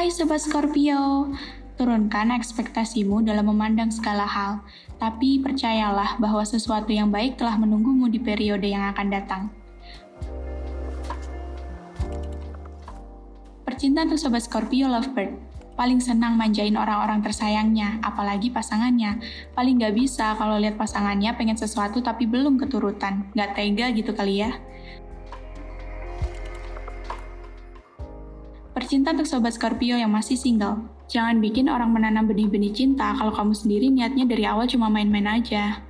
Hai Sobat Scorpio, turunkan ekspektasimu dalam memandang segala hal, tapi percayalah bahwa sesuatu yang baik telah menunggumu di periode yang akan datang. Percintaan untuk Sobat Scorpio Lovebird, paling senang manjain orang-orang tersayangnya, apalagi pasangannya. Paling gak bisa kalau lihat pasangannya pengen sesuatu tapi belum keturutan. Gak tega gitu kali ya. Percintaan untuk Sobat Scorpio yang masih single. Jangan bikin orang menanam benih-benih cinta kalau kamu sendiri niatnya dari awal cuma main-main aja.